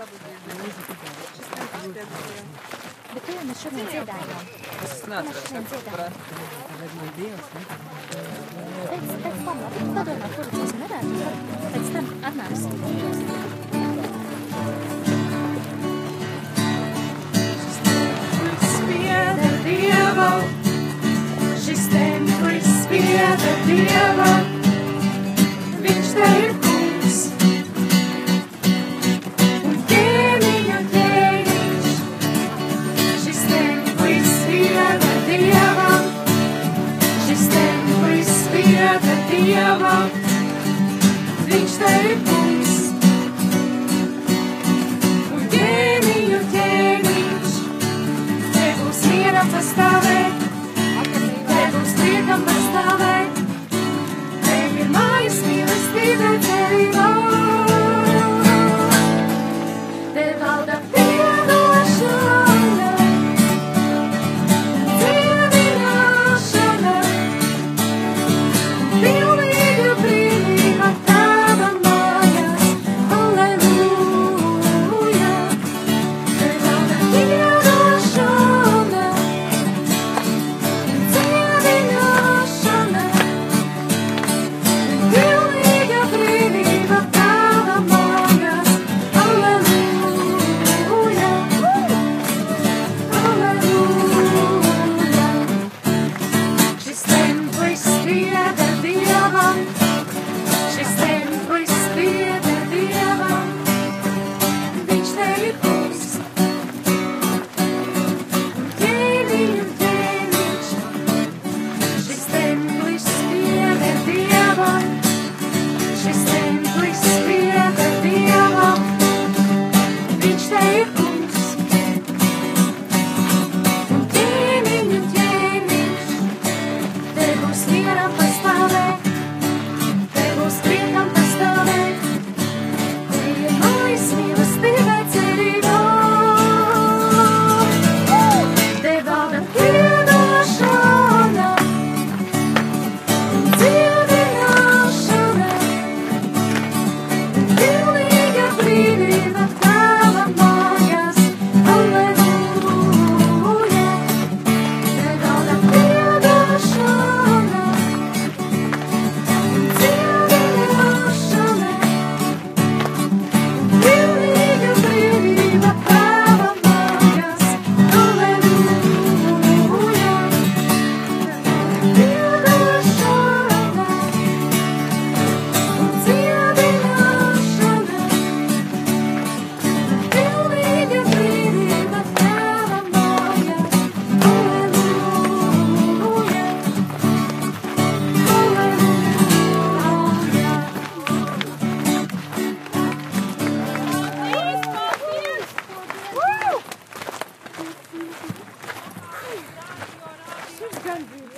Bet ko mēs šodien dziedājām? Es nezinu, kas tas ir. Pēc tam, padomā, kur tas nerāda, pēc tam atnāks. Spieda Dieva, šis templis spieda Dieva. Kungs tevi prispieda Dieva, viņš tevi kungs. She's gonna do